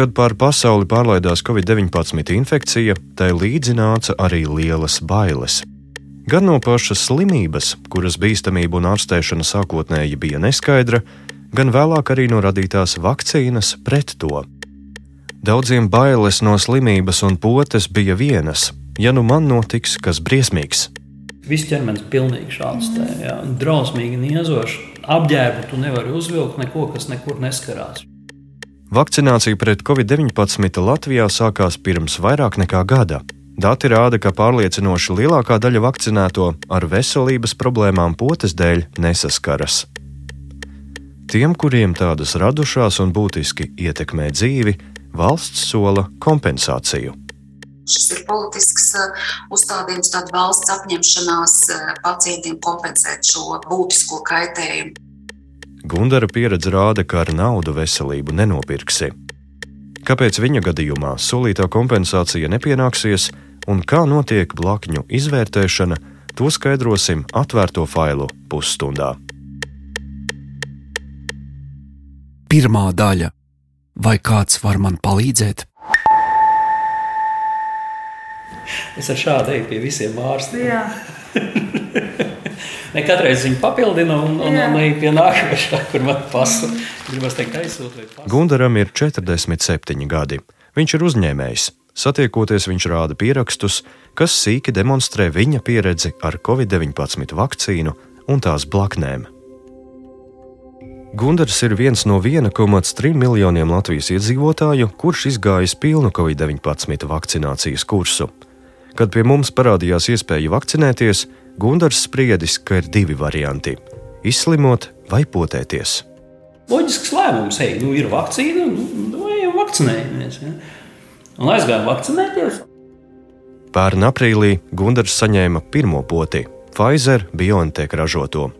Kad pār pasauli pārlaidās Covid-19 infekcija, tai līdzi nāca arī lielas bailes. Gan no pašas slimības, kuras bīstamība un ārstēšana sākotnēji bija neskaidra, gan vēlāk arī no radītās vakcīnas pret to. Daudziem bailes no slimības un potes bija vienas: ja nu man notiks kas briesmīgs. Viss ķermenis ir pilnīgi šāds, drausmīgi niezošs. Apģērbu tu nevari uzvilkt neko, kas nekur neskarās. Vakcinācija pret covid-19 Latvijā sākās pirms vairāk nekā gada. Dati rāda, ka pārliecinoši lielākā daļa vakcinēto ar veselības problēmām potes dēļ nesaskaras. Tiem, kuriem tādas radušās un būtiski ietekmē dzīvi, valsts sola kompensāciju. Šis ir politisks uh, uzstādījums, tāda valsts apņemšanās uh, pacientiem kompensēt šo būtisko kaitējumu. Gundara pieredze rāda, ka ar naudu veselību nenopirksi. Kāpēc viņa gadījumā solītā kompensācija nepienāksies, un kā notiek blakņu izvērtēšana, to skaidrosim atvērto failu pusstundā. Pirmā daļa - vai kāds var man palīdzēt? Es ar šādu eju pie visiem ārstiem. ne katreiz viņu papildinu, un, un, un eju pie nākamā, kur man pasu. Gribas teikt, aizsūtīt. Gundaram ir 47 gadi. Viņš ir uzņēmējs. Satiekoties, viņš rāda pierakstus, kas sīki demonstrē viņa pieredzi ar covid-19 vakcīnu un tās blaknēm. Gundars ir viens no 1,3 miljoniem Latvijas iedzīvotāju, kurš izgājis pilnu covid-19 vakcinācijas kursu. Kad pie mums parādījās iespēja vakcinēties, Gundars spriedis, ka ir divi varianti - izslimot vai potēties. Loģisks lēmums, ej, nu ir vakcīna, nu, nu ejam vakcinējamies. Ja? un aizgāju vakcinēties. Pērn aprīlī Gunārs saņēma pirmo poti - Pfizer BioNTech ražoto.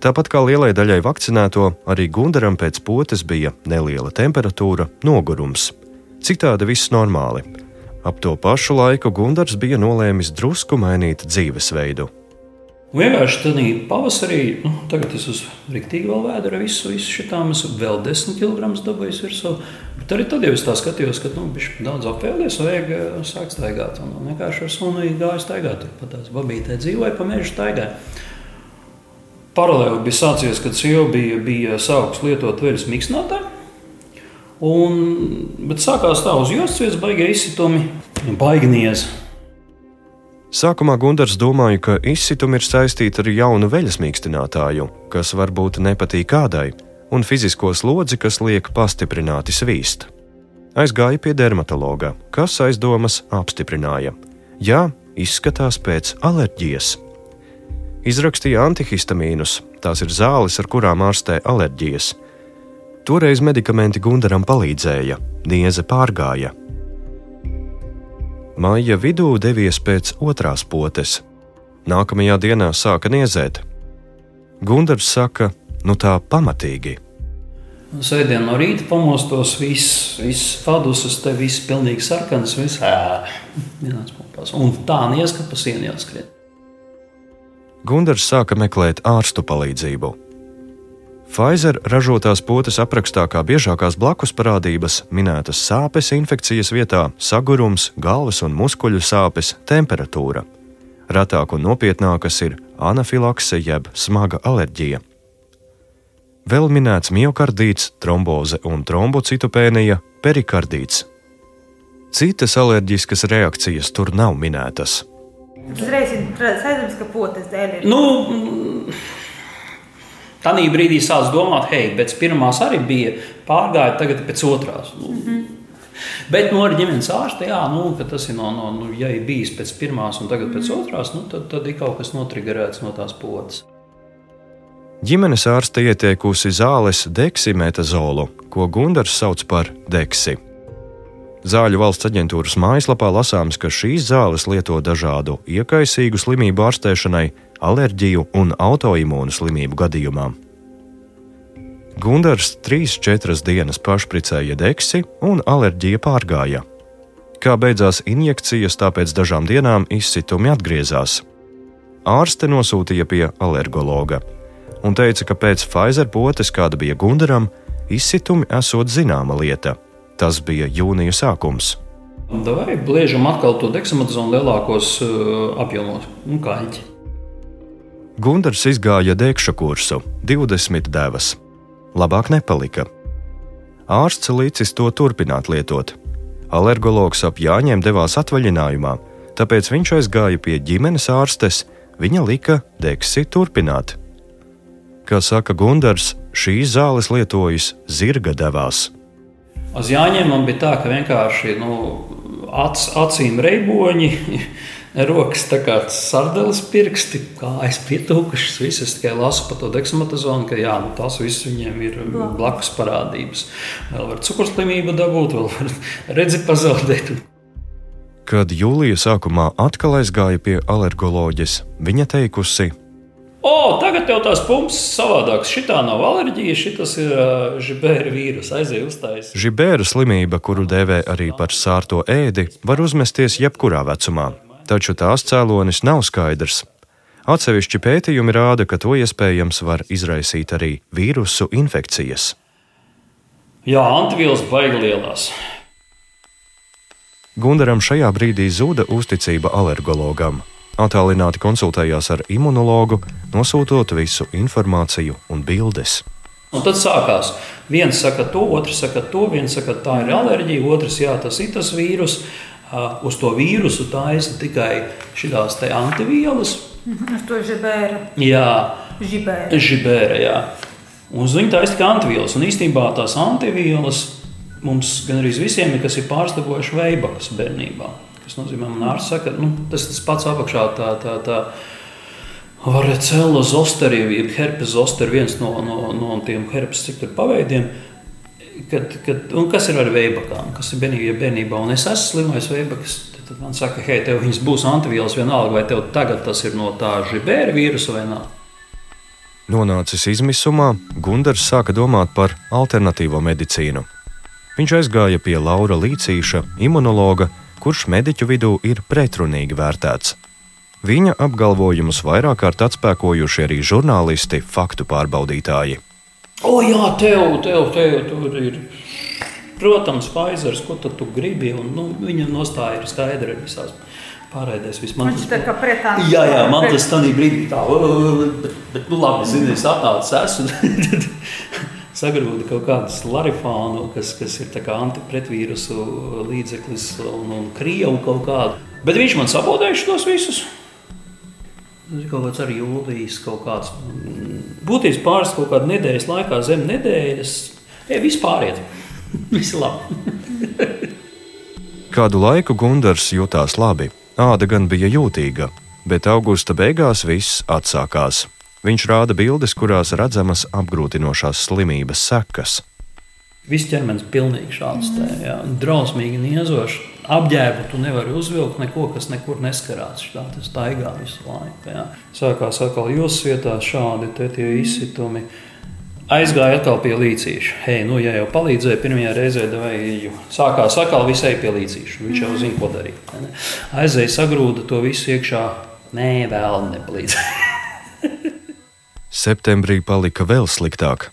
Tāpat kā lielai daļai vakcinēto, arī Gunaram pēc potes bija neliela temperatūra, nogurums. Citādi viss normāli. Ap to pašu laiku Gunārs bija nolēmis drusku mainīt dzīvesveidu. Vienkārši tādā pavasarī, nu, tagad es esmu rīktīgi vēl vēdera, visu, visu šitām, es vēl 10 kg dabūju virsū. Bet arī tad jau es tā skatījos, ka nu, viņš daudz apēlies, vajag eh, sākt staigāt. Un, vienkārši ar sunu gāju staigāt. Tur pat tās babītē dzīvoja, pa mežu staigāja. Paralēli bija sācies, kad sieva bija, bija sākusi lietot veļas miksnātāju. Un, bet sākās tā uz jostas, baigie izsitumi, baigniezi. Sākumā Gunārs domāja, ka izsitumi ir saistīti ar jaunu veļas mīkstinātāju, kas varbūt nepatīk kādai, un fizisko slodzi, kas liek pastiprināti svīst. Aizgāja pie dermatologa, kas aizdomas apstiprināja: Jā, izskatās pēc alerģijas. Izrakstīja antihistamīnus, tās ir zāles, ar kurām ārstē alerģijas. Toreiz medikamenti Gunaram palīdzēja, nieze pārgāja, Maija vidū devies pēc otrās potes. Nākamajā dienā sāka niezēt. Gunārs saka, nu tā pamatīgi. Sēdien no rīta pamostos, viss, viss padusis, te viss pilnīgi sarkans, viss ēdas. Un tā niez, ka pa sienu jāskrien. Gunārs sāka meklēt ārstu palīdzību. Pfizer ražotās potes aprakstā kā biežākās blakus parādības minētas sāpes infekcijas vietā, sagurums, galvas un muskuļu sāpes, temperatūra. Retāk un nopietnākas ir anafilakse jeb smaga alerģija. Vēl minēts miocardīts, tromboze un trombocitopēnija, perikardīts. Citas alerģiskas reakcijas tur nav minētas. Uzreiz ir redzams, ka potes dēļ ir. Nu, Tanī brīdī sāc domāt, hei, pēc pirmās arī bija pārgāja, tagad pēc otrās. Nu, mm -hmm. Bet no nu, ģimenes ārsta, jā, nu, tas ir no, no nu, ja ir bijis pēc pirmās un tagad pēc otrās, nu, tad, tad ir kaut kas notrigerēts no tās potes. Ģimenes ārste ieteikusi zāles deksimētazolu, ko Gunārs sauc par deksi. Zāļu valsts aģentūras mājaslapā lasāms, ka šīs zāles lieto dažādu iekaisīgu slimību ārstēšanai, alerģiju un autoimūnu slimību gadījumā. Gunārs 3-4 dienas pašpricēja deksi un alerģija pārgāja. Kā beidzās injekcijas, tāpēc dažām dienām izsitumi atgriezās. Ārste nosūtīja pie alergologa un teica, ka pēc Pfizer potes, kāda bija Gunaram, izsitumi esot zināma lieta. Tas bija jūnija sākums. Vai bliežam atkal to deksametazonu lielākos uh, apjomos un kaļķi. Gundars izgāja dēkša kursu, 20 devas. Labāk nepalika. Ārsts līdzis to turpināt lietot. Alergologs ap Jāņiem devās atvaļinājumā, tāpēc viņš aizgāja pie ģimenes ārstes, viņa lika deksi turpināt. Kā saka Gundars, šīs zāles lietojas zirga devās. Uz Jāņiem man bija tā, ka vienkārši nu, ac, acīm reiboņi, rokas tā kā sardeles pirksti, kājas pietūkušas, visas tikai lasu pa to deksametazonu, ka jā, nu, tas viss viņiem ir blakus parādības. Vēl var cukurslimību dabūt, vēl var redzi pazaudēt. Kad jūlija sākumā atkal aizgāja pie alergoloģijas, viņa teikusi, O, tagad jau tās pumpas savādākas. Šitā nav alerģija, šis ir uh, žibēra vīrus. Aizēj uztais. Žibēra slimība, kuru dēvē arī par sārto ēdi, var uzmesties jebkurā vecumā, taču tās cēlonis nav skaidrs. Atsevišķi pētījumi rāda, ka to iespējams var izraisīt arī vīrusu infekcijas. Jā, antivielas baigi lielās. Gundaram šajā brīdī zuda uzticība alergologam. Atālināti konsultējās ar imunologu, nosūtot visu informāciju un bildes. Un tad sākās. Viens saka to, otrs saka to, viens saka, tā ir alerģija, otrs, jā, tas ir tas vīrus. Uz to vīrusu taisa tikai šīs antivielas. Uz to žibēra. Jā, žibēra. žibēra jā. Uz viņu taisa tikai antivielas. Un īstenībā tās antivielas mums gan arī visiem ir, kas ir pārstāvojuši veibakas bērnībā. Tas nozīmē, ka ārsts saka, nu, tas tas pats apakšā. Tā, tā, tā, Varēcēla zosteri, jeb herpes zosteri, viens no, no, no tiem herpes ciklu paveidiem. Kad, kad, kas ir ar veibakām, kas ir bērnībā, bērnībā un es esmu slimais veibakas, tad man saka, hei, tev viņas būs antivielas vienalga, vai tev tagad tas ir no tā žibēra vīrusa vai nē. Nonācis izmisumā, Gunārs sāka domāt par alternatīvo medicīnu. Viņš aizgāja pie Laura Līcīša, imunologa, kurš mediķu vidū ir pretrunīgi vērtēts. Viņa apgalvojumus vairāk kārt atspēkojuši arī žurnālisti, faktu pārbaudītāji. O, jā, tev, tev, tev tur ir. Protams, Pfizer, ko tu gribi, un nu, viņa nostāja ir skaidra visās pārējās. Viņš tā kā pretā. Jā, jā, man tas tādā brīdī tā, bet, bet nu labi, zini, es atnācu esmu. sagrūda kaut kādu larifānu, kas, kas ir antipretvīrusu līdzeklis un, un krievu kaut kādu. Bet viņš man sabodējuši tos visus. Tas ir kaut kāds arī jūlijas, kaut kāds būtībā pāris kaut kāda nedēļas laikā, zem nedēļas. Ja, vispār iet, viss labi. Kādu laiku Gunārs jutās labi, āda gan bija jūtīga, bet augusta beigās viss atsākās. Viņš rāda bildes, kurās redzamas apgrūtinošās slimības sekas. Viss ķermenis pilnīgi šāds drausmīgi niezošs. Apģērbu tu nevari uzvilkt, neko, kas nekur neskarās. Tā tas staigā visu laiku. Jā. Sākās atkal jūsu vietā šādi izsitumi. Aizgāja atkal pie līcīša. Hei, nu, ja jau palīdzēja pirmajā reizē, vai sākās atkal visai pie līcīša. Viņš jau zina, ko darīt. Aizēja sagrūda to visu iekšā. Nē, vēl nepalīdzēja. Septembrī palika vēl sliktāk.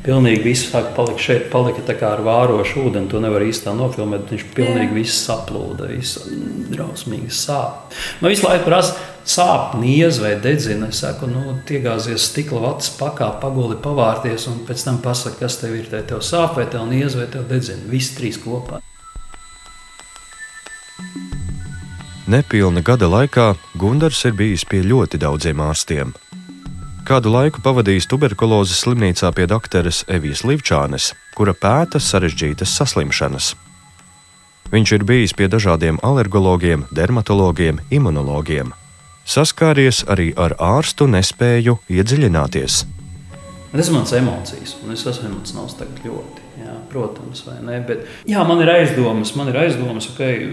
Pilnīgi viss sāka palikt šeit, palika tā kā ar vārošu ūdeni. To nevar īstenībā nofilmēt. Viņš pilnīgi viss saplūda, viss drausmīgi sāp. Man visu laiku prasa, sāp, niez vai dedzina. Es saku, nu, iegāzies stikla vats, pakā, paguli, pavārties un pēc tam pasaka, kas tev ir. Tev sāp vai tev niez vai tev dedzina. Visi trīs kopā. Nepilna gada laikā Gunārs ir bijis pie ļoti daudziem ārstiem. Kādu laiku pavadījis tuberkulozes slimnīcā pie doktoras Evijas Livčānes, kura pēta sarežģītas saslimšanas. Viņš ir bijis pie dažādiem alergologiem, dermatologiem, imunologiem. Saskāries arī ar ārstu nespēju iedziļināties. Tas ir mans emocijas, un es esmu emocionāls tagad ļoti. Jā, protams, vai ne? Bet, jā, man ir aizdomas, man ir aizdomas, ka, okay,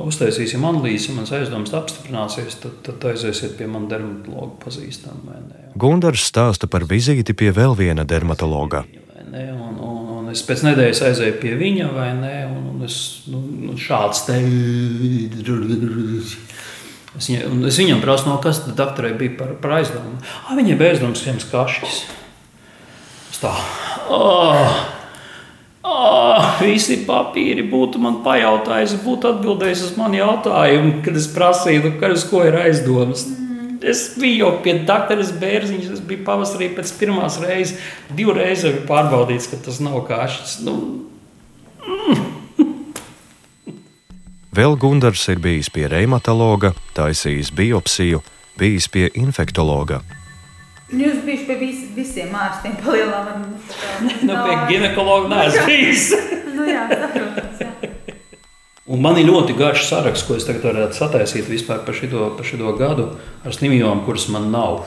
uztaisīsim analīzi, ja mans aizdomas apstiprināsies, tad, tad aiziesiet pie manas dermatologa pazīstamā. Gundars stāsta par vizīti pie vēl viena dermatologa. Ne, un, un, un es pēc nedēļas aizēju pie viņa, vai ne? Un, un es nu, nu šāds te. Es, viņa, es viņam prasu, no kas tad doktorai bija par, par aizdomu. Ah, viņai bija aizdoms, ka viņam skašķis. Tā. Oh! Oh, visi papīri būtu man pajautājis, būtu atbildējis uz manu jautājumu, kad es prasīju, ko ir aizdomas. Es biju jau pie doktora Bērziņš, tas bija pavasarī pēc pirmās reizes. Divreiz jau bija pārbaudīts, ka tas nav kašs. Nu, mm. Vēl Gunārs ir bijis pie reumatologa, taisījis biopsiju, bijis pie infektologa. Jūs bijat pie vis, visiem ārstiem, palielinām. Nu, pie ginekologa neesmu bijis. nu, jā, saprotams. Un man ir ļoti garš saraksts, ko es tagad varētu sataisīt vispār par šo, par šo gadu ar slimībām, kuras man nav.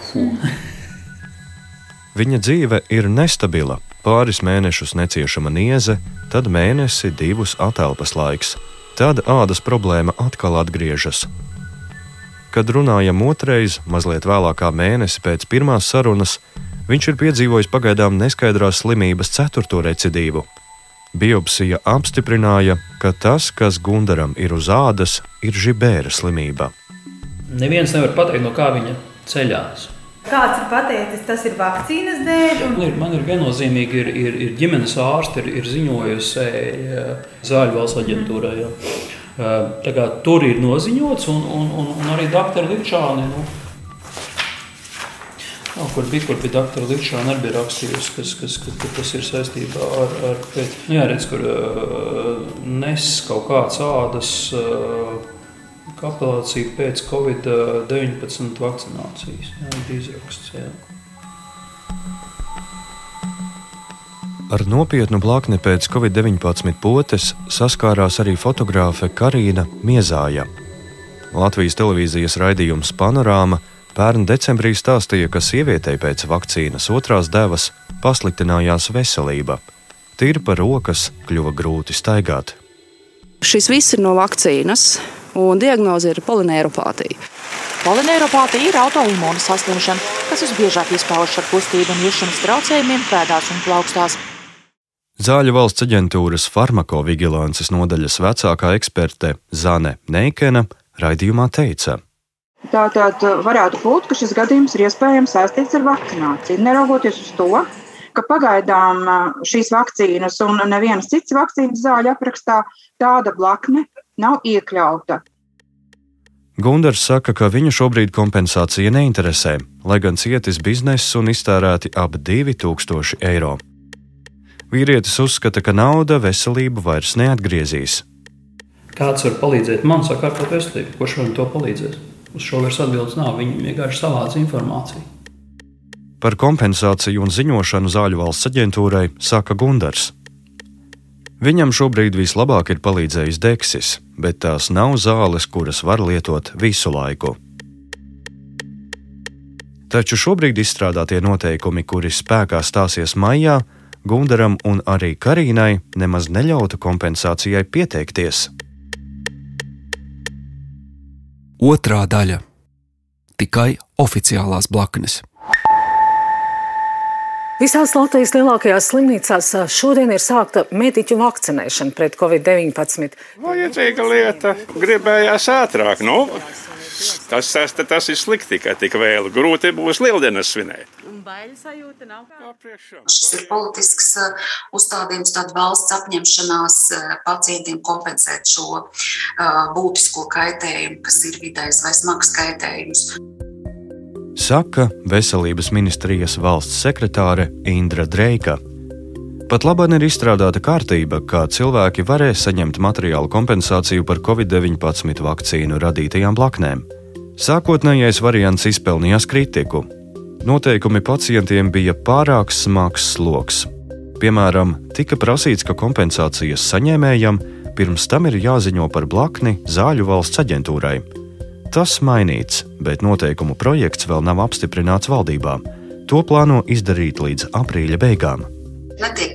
Viņa dzīve ir nestabila. Pāris mēnešus neciešama nieze, tad mēnesi, divus atelpas laiks. Tad ādas problēma atkal atgriežas. Kad runājam otrais, mazliet vēlākā mēnesi pēc pirmās sarunas, viņš ir piedzīvojis pagaidām neskaidrās slimības ceturto recidīvu Biopsija apstiprināja, ka tas, kas Gundaram ir uz ādas, ir žibēra slimība. Neviens nevar pateikt, no kā viņa ceļās. Kāds ir pateicis, tas ir vakcīnas dēļ? Un... Man ir, man ir viennozīmīgi, ir, ir, ir ģimenes ārste, ir, ir ziņojusi Zāļu valsts aģentūrai. Ja. Tur ir noziņots, un, un, un, un arī doktora Likšāni. Nu, No, kur bija, kur bija doktora Likšana arī bija rakstījusi, kas, kas, kas, ka tas ir saistībā ar, ar pēc, nu, jā, redz, kur uh, nes kaut kāds ādas kapelācija pēc Covid-19 vakcinācijas. Jā, ir izraksts, jā. Ar nopietnu blakni pēc Covid-19 potes saskārās arī fotogrāfe Karina Miezāja. Latvijas televīzijas raidījums Panorāma – Pērn decembrī stāstīja, ka sievietei pēc vakcīnas otrās devas pasliktinājās veselība. Tīri par rokas kļuva grūti staigāt. Šis viss ir no vakcīnas, un diagnoze ir polineiropātija. Polineiropātija ir autoimūna saslimšana, kas visbiežāk izpaužas ar kustību un iešanas traucējumiem pēdās un plaukstās. Zāļu valsts aģentūras farmakovigilances nodaļas vecākā eksperte Zane Neikena raidījumā teica, Tātad uh, varētu būt, ka šis gadījums ir iespējams saistīts ar vakcināciju. Neraugoties uz to, ka pagaidām uh, šīs vakcīnas un nevienas citas vakcīnas zāļu aprakstā tāda blakne nav iekļauta. Gundars saka, ka viņu šobrīd kompensācija neinteresē, lai gan cietis bizness un iztērēti ap 2000 eiro. Vīrietis uzskata, ka nauda veselību vairs neatgriezīs. Kāds var palīdzēt man sakārtot veselību? Kurš man to palīdzēs? Uz šo vairs atbildes nav. Viņi vienkārši savāca informāciju. Par kompensāciju un ziņošanu zāļu valsts aģentūrai saka Gundars. Viņam šobrīd vislabāk ir palīdzējis deksis, bet tās nav zāles, kuras var lietot visu laiku. Taču šobrīd izstrādātie noteikumi, kuri spēkā stāsies maijā, Gundaram un arī Karīnai nemaz neļautu kompensācijai pieteikties. Otrā daļa - tikai oficiālās blaknes. Visās Latvijas lielākajās slimnīcās šodien ir sākta mediķu vakcinēšana pret covid-19. Vajadzīga lieta, gribējās ātrāk. Nu, tas, tas, tas ir slikti, ka tik vēl grūti būs lieldienas svinēt. Baiļu sajūta nav. Šis ir politisks uh, uzstādījums, tāda valsts apņemšanās uh, pacientiem kompensēt šo uh, būtisko kaitējumu, kas ir vidējs vai smags kaitējums. Saka Veselības ministrijas valsts sekretāre Indra Dreika. Pat labāk ir izstrādāta kārtība, kā cilvēki varēs saņemt materiālu kompensāciju par covid-19 vakcīnu radītajām blaknēm. Sākotnējais variants izpelnījās kritiku. Noteikumi pacientiem bija pārāk smags sloks. Piemēram, tika prasīts, ka kompensācijas saņēmējam pirms tam ir jāziņo par blakni zāļu valsts aģentūrai. Tas mainīts, bet noteikumu projekts vēl nav apstiprināts valdībā. To plāno izdarīt līdz aprīļa beigām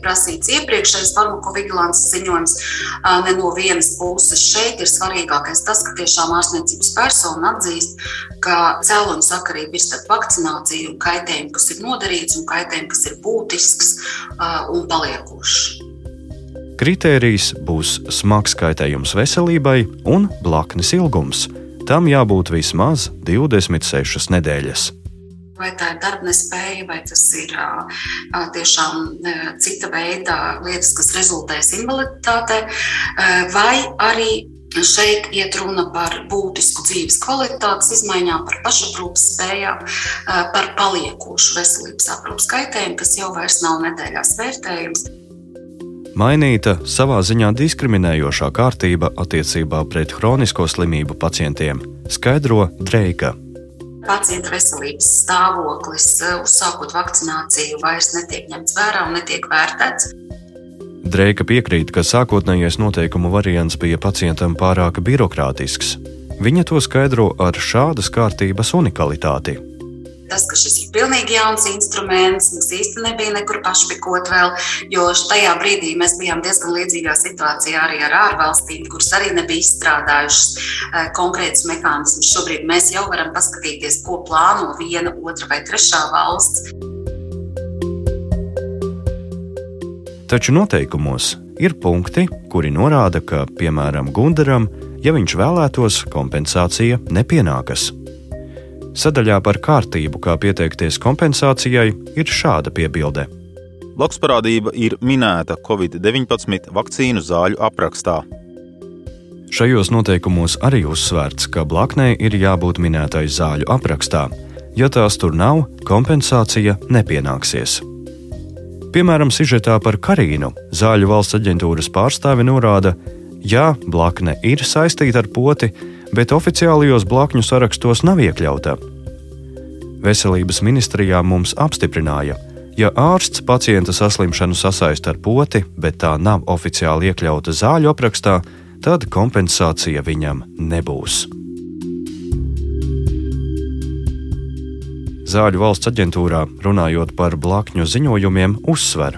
prasīts iepriekšējais farmakovigilances ziņojums ne no vienas puses. Šeit ir svarīgākais tas, ka tiešām ārstniecības persona atzīst, ka cēloņa sakarība ir starp vakcināciju un kaitējumu, kas ir nodarīts, un kaitējumu, kas ir būtisks un paliekošs. Kritērijs būs smags kaitējums veselībai un blaknes ilgums. Tam jābūt vismaz 26 nedēļas vai tā ir darbnespēja, vai tas ir tiešām cita veida lietas, kas rezultēs invaliditātē, vai arī Šeit iet runa par būtisku dzīves kvalitātes izmaiņām, par pašaprūpas spējām, par paliekošu veselības aprūpas kaitējumu, kas jau vairs nav nedēļās vērtējums. Mainīta savā ziņā diskriminējošā kārtība attiecībā pret hronisko slimību pacientiem, skaidro Dreika pacienta veselības stāvoklis, uzsākot vakcināciju, vairs netiek ņemts vērā un netiek vērtēts. Dreika piekrīt, ka sākotnējais noteikumu variants bija pacientam pārāk birokrātisks. Viņa to skaidro ar šādas kārtības unikalitāti tas, ka šis ir pilnīgi jauns instruments, mums īsti nebija nekur pašpikot vēl, jo tajā brīdī mēs bijām diezgan līdzīgā situācijā arī ar ārvalstīm, kuras arī nebija izstrādājušas eh, konkrētus mehānismus. Šobrīd mēs jau varam paskatīties, ko plāno viena, otra vai trešā valsts. Taču noteikumos ir punkti, kuri norāda, ka, piemēram, Gundaram, ja viņš vēlētos, kompensācija nepienākas. Sadaļā par kārtību, kā pieteikties kompensācijai, ir šāda piebilde. Blakusparādība ir minēta Covid-19 vakcīnu zāļu aprakstā. Šajos noteikumos arī uzsvērts, ka blaknei ir jābūt minētai zāļu aprakstā. Ja tās tur nav, kompensācija nepienāksies. Piemēram, sižetā par Karīnu Zāļu valsts aģentūras pārstāve norāda, ja blakne ir saistīta ar poti, bet oficiālajos blakņu sarakstos nav iekļauta. Veselības ministrijā mums apstiprināja, ja ārsts pacienta saslimšanu sasaista ar poti, bet tā nav oficiāli iekļauta zāļu aprakstā, tad kompensācija viņam nebūs. Zāļu valsts aģentūrā runājot par blakņu ziņojumiem, uzsver,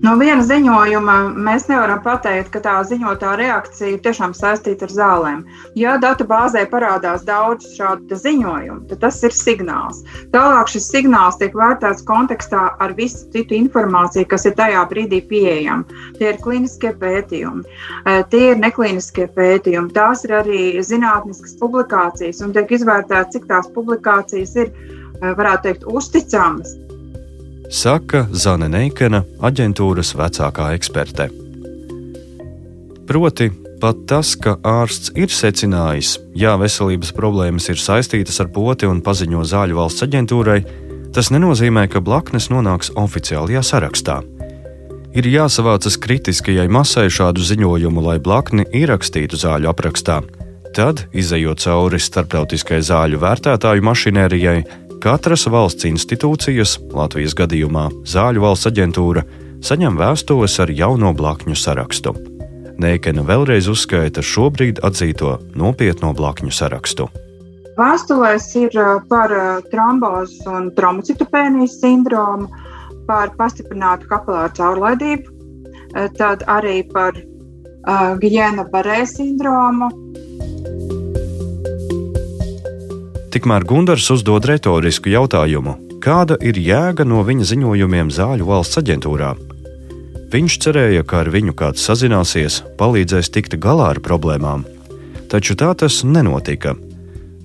No viena ziņojuma mēs nevaram pateikt, ka tā ziņotā reakcija ir tiešām saistīta ar zālēm. Ja datu bāzē parādās daudz šādu ziņojumu, tad tas ir signāls. Tālāk šis signāls tiek vērtēts kontekstā ar visu citu informāciju, kas ir tajā brīdī pieejama. Tie ir kliniskie pētījumi, eh, tie ir neklīniskie pētījumi, tās ir arī zinātniskas publikācijas un tiek izvērtēts, cik tās publikācijas ir, eh, varētu teikt, uzticamas saka Zane Neikena, aģentūras vecākā eksperte. Proti, pat tas, ka ārsts ir secinājis, ja veselības problēmas ir saistītas ar poti un paziņo zāļu valsts aģentūrai, tas nenozīmē, ka blaknes nonāks oficiālajā sarakstā. Ir jāsavācas kritiskajai masai šādu ziņojumu, lai blakni ierakstītu zāļu aprakstā. Tad, izējot cauri starptautiskai zāļu vērtētāju mašinērijai, Katras valsts institūcijas, Latvijas gadījumā Zāļu valsts aģentūra, saņem vēstules ar jauno blakņu sarakstu. Neikena vēlreiz uzskaita šobrīd atzīto nopietno blakņu sarakstu. Vēstulēs ir par trombozes un trombocitopēnijas sindromu, par pastiprinātu kapilāru caurlaidību, tad arī par uh, Gijēna Barē sindromu, Tikmēr Gundars uzdod retorisku jautājumu, kāda ir jēga no viņa ziņojumiem Zāļu valsts aģentūrā. Viņš cerēja, ka ar viņu kāds sazināsies, palīdzēs tikt galā ar problēmām. Taču tā tas nenotika.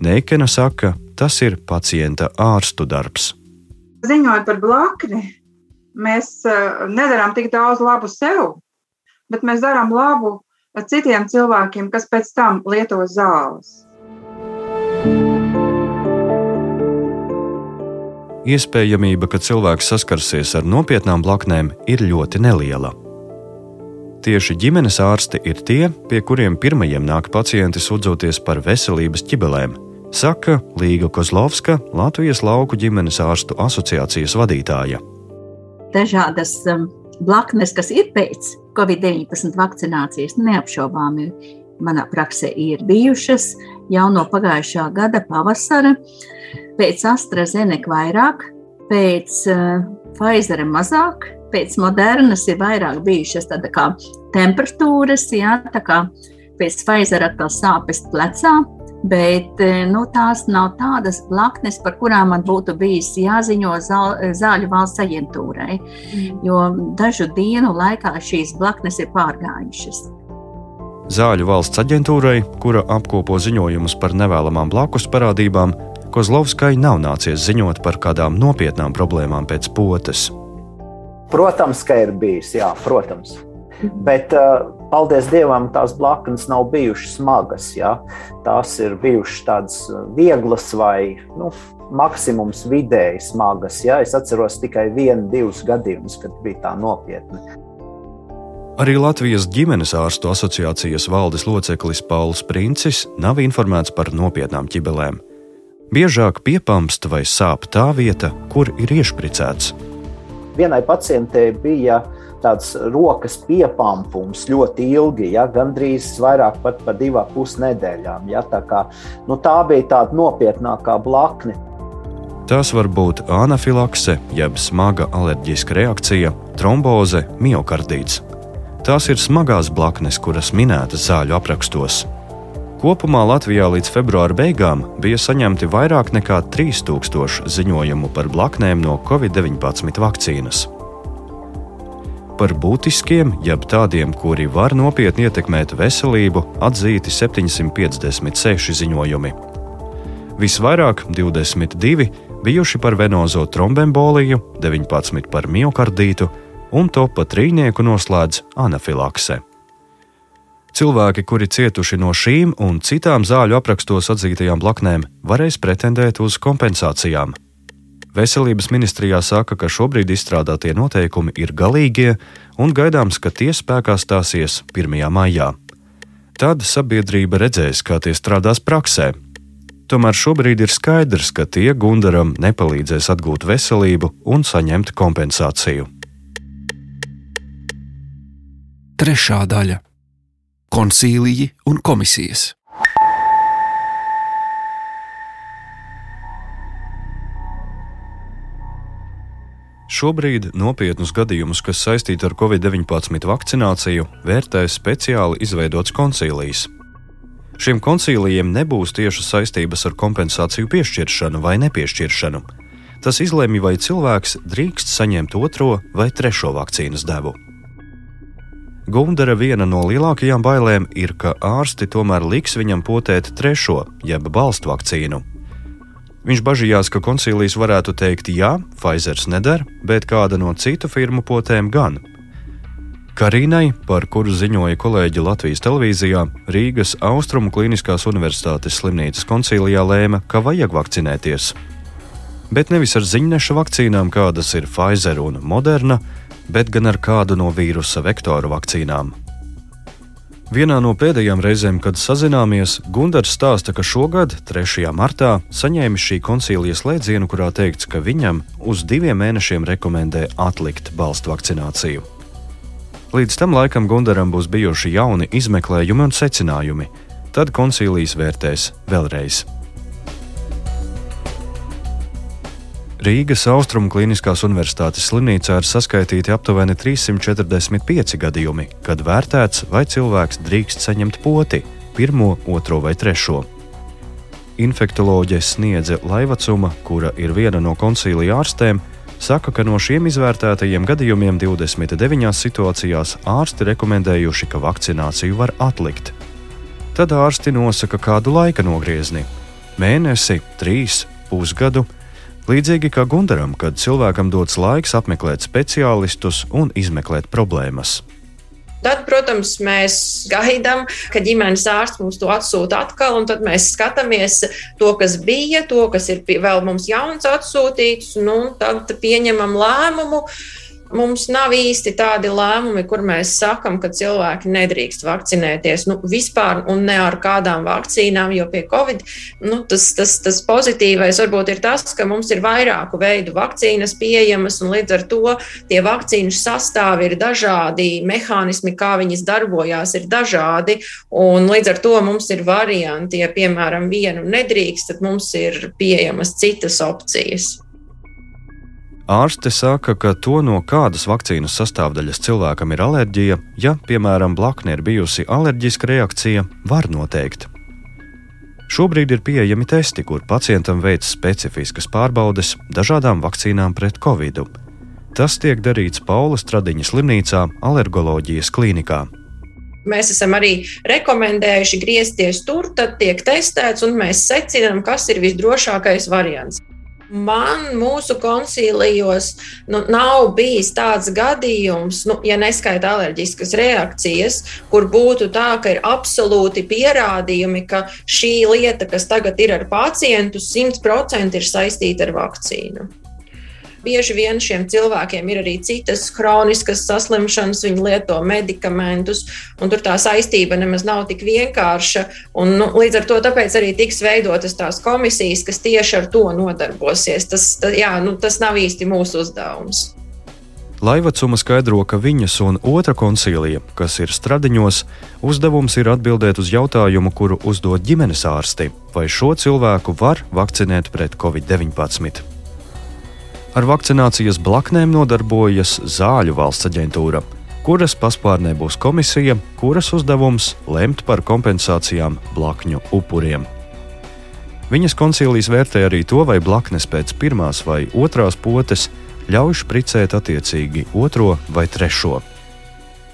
Neikena saka, tas ir pacienta ārstu darbs. Ziņojot par blakni, mēs eh, nedarām tik daudz labu sev, bet mēs darām labu citiem cilvēkiem, kas pēc tam lieto zāles. Iespējamība, ka cilvēks saskarsies ar nopietnām blaknēm, ir ļoti neliela. Tieši ģimenes ārsti ir tie, pie kuriem pirmajiem nāk pacienti sūdzoties par veselības ķibelēm, saka Līga Kozlovska, Latvijas lauku ģimenes ārstu asociācijas vadītāja. Dažādas um, blaknes, kas ir pēc Covid-19 vakcinācijas, neapšaubāmi manā praksē ir bijušas jau no pagājušā gada pavasara. Pēc AstraZeneca vairāk, pēc uh, Pfizera mazāk, pēc Modernas ir vairāk bijušas tāda kā temperatūras, jā, tā kā pēc Pfizera atkal sāpes plecā, bet uh, nu, tās nav tādas blaknes, par kurām man būtu bijis jāziņo zāļu valsts aģentūrai, mm. jo dažu dienu laikā šīs blaknes ir pārgājušas. Zāļu valsts aģentūrai, kura apkopo ziņojumus par nevēlamām blakus parādībām, Kozlovskai nav nācies ziņot par kādām nopietnām problēmām pēc potes. Protams, ka ir bijis, jā, protams. Bet, uh, paldies Dievam, tās blaknes nav bijušas smagas. Ja? Tās ir bijušas tādas vieglas vai nu, maksimums vidēji smagas. Ja? Es atceros tikai vienu, divus gadījumus, kad bija tā nopietni. Arī Latvijas ģimenes ārstu asociācijas valdes loceklis Pauls Princis nav informēts par nopietnām ķibelēm. Biežāk piepamst vai sāp tā vieta, kur ir iešpricēts. Vienai pacientei bija tāds rokas piepampums ļoti ilgi, ja, gandrīz vairāk pat par divām pusnedēļām. Ja, tā, kā, nu, tā bija tāda nopietnākā blakne. Tās var būt anafilakse, jeb smaga alerģiska reakcija, tromboze, miocardīts. Tās ir smagās blaknes, kuras minētas zāļu aprakstos. Kopumā Latvijā līdz februāra beigām bija saņemti vairāk nekā 3000 ziņojumu par blaknēm no Covid-19 vakcīnas. Par būtiskiem, jeb tādiem, kuri var nopietni ietekmēt veselību, atzīti 756 ziņojumi. Visvairāk 22 bijuši par venozo trombemboliju, 19 par miocardītu, un to pa trīnieku noslēdz anafilakse. Cilvēki, kuri cietuši no šīm un citām zāļu aprakstos atzītajām blaknēm, varēs pretendēt uz kompensācijām. Veselības ministrijā saka, ka šobrīd izstrādātie noteikumi ir galīgie un gaidāms, ka tie spēkā stāsies 1. maijā. Tad sabiedrība redzēs, kā tie strādās praksē. Tomēr šobrīd ir skaidrs, ka tie Gundaram nepalīdzēs atgūt veselību un saņemt kompensāciju. Trešā daļa - koncīliji un komisijas. Šobrīd nopietnus gadījumus, kas saistīti ar covid-19 vakcināciju, vērtēs speciāli izveidots koncīlijs. Šiem koncīlijiem nebūs tiešas saistības ar kompensāciju piešķiršanu vai nepiešķiršanu. Tas izlemj, vai cilvēks drīkst saņemt otro vai trešo vakcīnas devu. Gundara viena no lielākajām bailēm ir, ka ārsti tomēr liks viņam potēt trešo, jeb balstu vakcīnu. Viņš bažījās, ka koncīlijas varētu teikt, jā, Pfizer nedara, bet kāda no citu firmu potēm gan. Karīnai, par kuru ziņoja kolēģi Latvijas televīzijā, Rīgas Austrumu Kliniskās Universitātes slimnīcas koncīlijā lēma, ka vajag vakcinēties. Bet nevis ar ziņneša vakcīnām, kādas ir Pfizer un Moderna, bet gan ar kādu no vīrusa vektoru vakcīnām. Vienā no pēdējām reizēm, kad sazināmies, Gunārs stāsta, ka šogad, 3. martā, saņēmis šī koncīlijas slēdzienu, kurā teikts, ka viņam uz diviem mēnešiem rekomendē atlikt balstu vakcināciju. Līdz tam laikam Gunāram būs bijuši jauni izmeklējumi un secinājumi. Tad koncīlijas vērtēs vēlreiz. Rīgas Austrumu Kliniskās Universitātes slimnīcā ir saskaitīti aptuveni 345 gadījumi, kad vērtēts, vai cilvēks drīkst saņemt poti - pirmo, otro vai trešo. Infektoloģe Sniedze Laivacuma, kura ir viena no koncīlija ārstēm, saka, ka no šiem izvērtētajiem gadījumiem 29 situācijās ārsti rekomendējuši, ka vakcināciju var atlikt. Tad ārsti nosaka kādu laika nogriezni - mēnesi, trīs, pusgadu Līdzīgi kā Gundaram, kad cilvēkam dots laiks apmeklēt speciālistus un izmeklēt problēmas. Tad, protams, mēs gaidām, ka ģimenes ārsts mums to atsūta atkal, un tad mēs skatāmies to, kas bija, to, kas ir vēl mums jauns atsūtīts, nu, un tad pieņemam lēmumu. Mums nav īsti tādi lēmumi, kur mēs sakam, ka cilvēki nedrīkst vakcinēties. Nu, vispār un ne ar kādām vakcīnām, jo pie Covid nu, tas, tas, tas pozitīvais varbūt ir tas, ka mums ir vairāku veidu vakcīnas pieejamas, un līdz ar to tie vakcīnu sastāvi ir dažādi, mehānismi, kā viņas darbojās, ir dažādi. Un līdz ar to mums ir varianti, ja piemēram vienu nedrīkst, tad mums ir pieejamas citas opcijas. Ārste saka, ka to, no kādas vakcīnas sastāvdaļas cilvēkam ir alerģija, ja, piemēram, blakne ir bijusi alerģiska reakcija, var noteikt. Šobrīd ir pieejami testi, kur pacientam veic specifiskas pārbaudes dažādām vakcīnām pret covid. Tas tiek darīts Paula Stradiņa slimnīcā, alergoloģijas klīnikā. Mēs esam arī rekomendējuši griezties tur, tad tiek testēts, un mēs secinām, kas ir visdrošākais variants. Man mūsu koncīlijos nu, nav bijis tāds gadījums, nu, ja neskaita alerģiskas reakcijas, kur būtu tā, ka ir absolūti pierādījumi, ka šī lieta, kas tagad ir ar pacientu, 100% ir saistīta ar vakcīnu. Bieži vien šiem cilvēkiem ir arī citas chroniskas saslimšanas, viņi lieto medikamentus, un tur tā saistība nemaz nav tik vienkārša. Un, nu, līdz ar to arī tiks veidotas tās komisijas, kas tieši ar to nodarbosies. Tas, tā, jā, nu, tas nav īsti mūsu uzdevums. Laivacuma skaidro, ka viņas un otra koncīlija, kas ir stradiņos, uzdevums ir atbildēt uz jautājumu, kuru uzdod ģimenes ārsti, vai šo cilvēku var vakcinēt pret covid-19. Ar vakcinācijas blaknēm nodarbojas Zāļu valsts aģentūra, kuras paspārnē būs komisija, kuras uzdevums lemt par kompensācijām blakņu upuriem. Viņas koncīlijas vērtē arī to, vai blaknes pēc pirmās vai otrās potes ļauj špricēt attiecīgi otro vai trešo.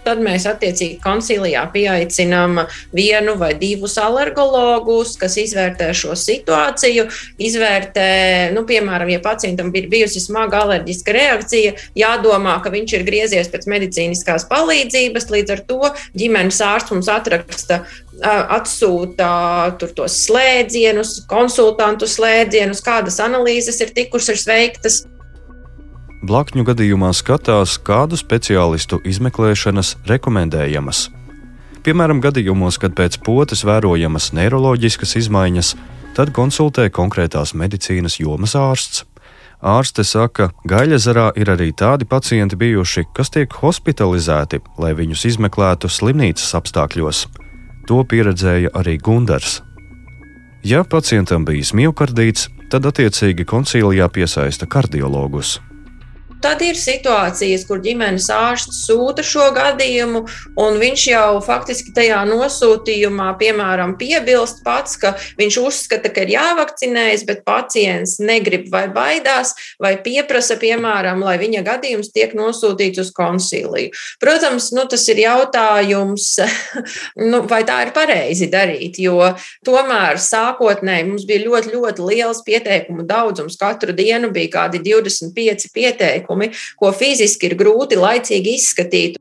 Tad mēs attiecīgi koncilijā pieaicinām vienu vai divus alergologus, kas izvērtē šo situāciju. Izvērtē, nu, piemēram, ja pacientam ir bijusi smaga alerģiska reakcija, jādomā, ka viņš ir griezies pēc medicīniskās palīdzības. Līdz ar to ģimenes ārsts mums atraksta atsūta tos slēdzienus, konsultantu slēdzienus, kādas analīzes ir tikušas veiktas. Blakņu gadījumā skatās, kādu speciālistu izmeklēšanas rekomendējamas. Piemēram, gadījumos, kad pēc potes vērojamas neiroloģiskas izmaiņas, tad konsultē konkrētās medicīnas jomas ārsts. Ārste saka, ka Gaļazarā ir arī tādi pacienti bijuši, kas tiek hospitalizēti, lai viņus izmeklētu slimnīcas apstākļos. To pieredzēja arī Gundars. Ja pacientam bijis miocardīts, tad attiecīgi koncīlijā piesaista kardiologus. Tad ir situācijas, kur ģimenes ārsts sūta šo gadījumu, un viņš jau faktiski tajā nosūtījumā, piemēram, piebilst pats, ka viņš uzskata, ka ir jāvakcinējas, bet pacients negrib vai baidās, vai pieprasa, piemēram, lai viņa gadījums tiek nosūtīts uz konsīliju. Protams, nu, tas ir jautājums, nu, vai tā ir pareizi darīt, jo tomēr sākotnēji mums bija ļoti, ļoti liels pieteikumu daudzums. Katru dienu bija kādi 25 pieteikumi pasākumi, ko fiziski ir grūti laicīgi izskatīt.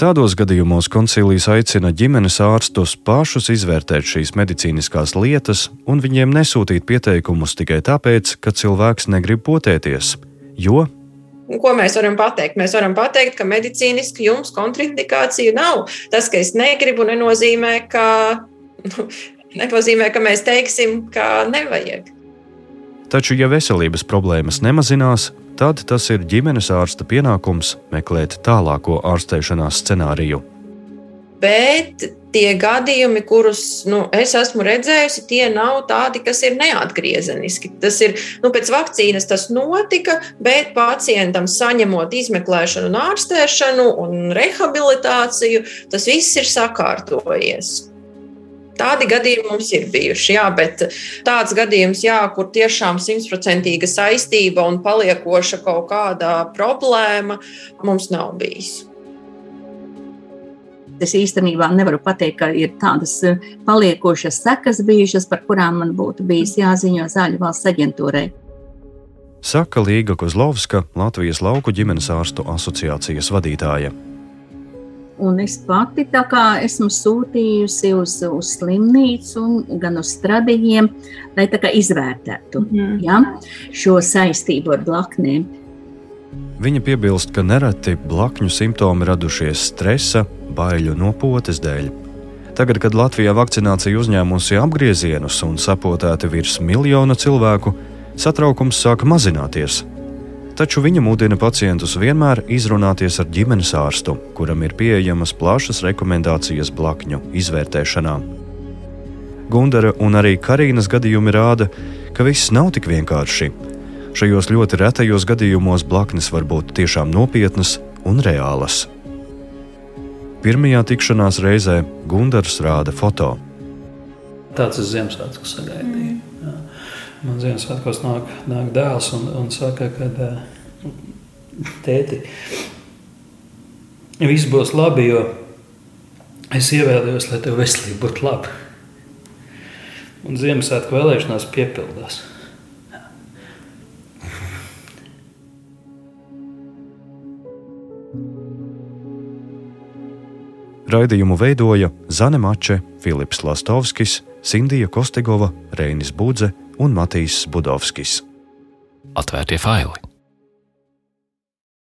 Tādos gadījumos koncilijas aicina ģimenes ārstus pašus izvērtēt šīs medicīniskās lietas un viņiem nesūtīt pieteikumus tikai tāpēc, ka cilvēks negrib potēties. Jo Ko mēs varam pateikt? Mēs varam pateikt, ka medicīniski jums kontraindikāciju nav. Tas, ka es negribu, nenozīmē, ka, nu, nenozīmē, ka mēs teiksim, ka nevajag. Taču, ja veselības problēmas nemazinās, tad tas ir ģimenes ārsta pienākums meklēt tālāko ārstēšanās scenāriju. Bet tie gadījumi, kurus nu, es esmu redzējusi, tie nav tādi, kas ir neatgriezeniski. Tas ir nu, pēc vakcīnas tas notika, bet pacientam saņemot izmeklēšanu, ārstēšanu un rehabilitāciju, tas viss ir sakārtojies. Tādi gadījumi mums ir bijuši, jā, bet tāds gadījums, jā, kur tiešām simtprocentīga saistība un paliekoša kaut kāda problēma, mums nav bijis. Es īstenībā nevaru pateikt, ka ir tādas eh, paliekošas sekas bijušas, par kurām man būtu bijis jāziņo Zāļu valsts aģentūrai. Saka Līga Kozlovska, Latvijas lauku ģimenes ārstu asociācijas vadītāja. Un es pati esmu sūtījusi uz, uz slimnīcu, gan uz stradiņiem, lai izvērtētu mm -hmm. ja, šo saistību ar blaknēm. Viņa piebilst, ka nereti blakņu simptomi radušies stresa, baiļu no potes dēļ. Tagad, kad Latvijā vakcinācija uzņēmusi apgriezienus un sapotēti virs miljona cilvēku, satraukums sāka mazināties taču viņa mudina pacientus vienmēr izrunāties ar ģimenes ārstu, kuram ir pieejamas plašas rekomendācijas blakņu izvērtēšanā. Gundara un arī Karīnas gadījumi rāda, ka viss nav tik vienkārši. Šajos ļoti retajos gadījumos blaknes var būt tiešām nopietnas un reālas. Pirmajā tikšanās reizē Gundars rāda foto. Tāds ir Ziemassvētku sagaidījums. Man Ziemassvētkos nāk, nāk dēls un, un saka, ka tēti, viss būs labi, jo Es ievēlējos, lai tev veselība būtu laba. Un Ziemassvētku vēlēšanās piepildās. Raidījumu veidoja Zane Mače, Filips Lastovskis, Sindija Kostegova, Reinis Budze un Matīs Budovskis. Atvērtie faili!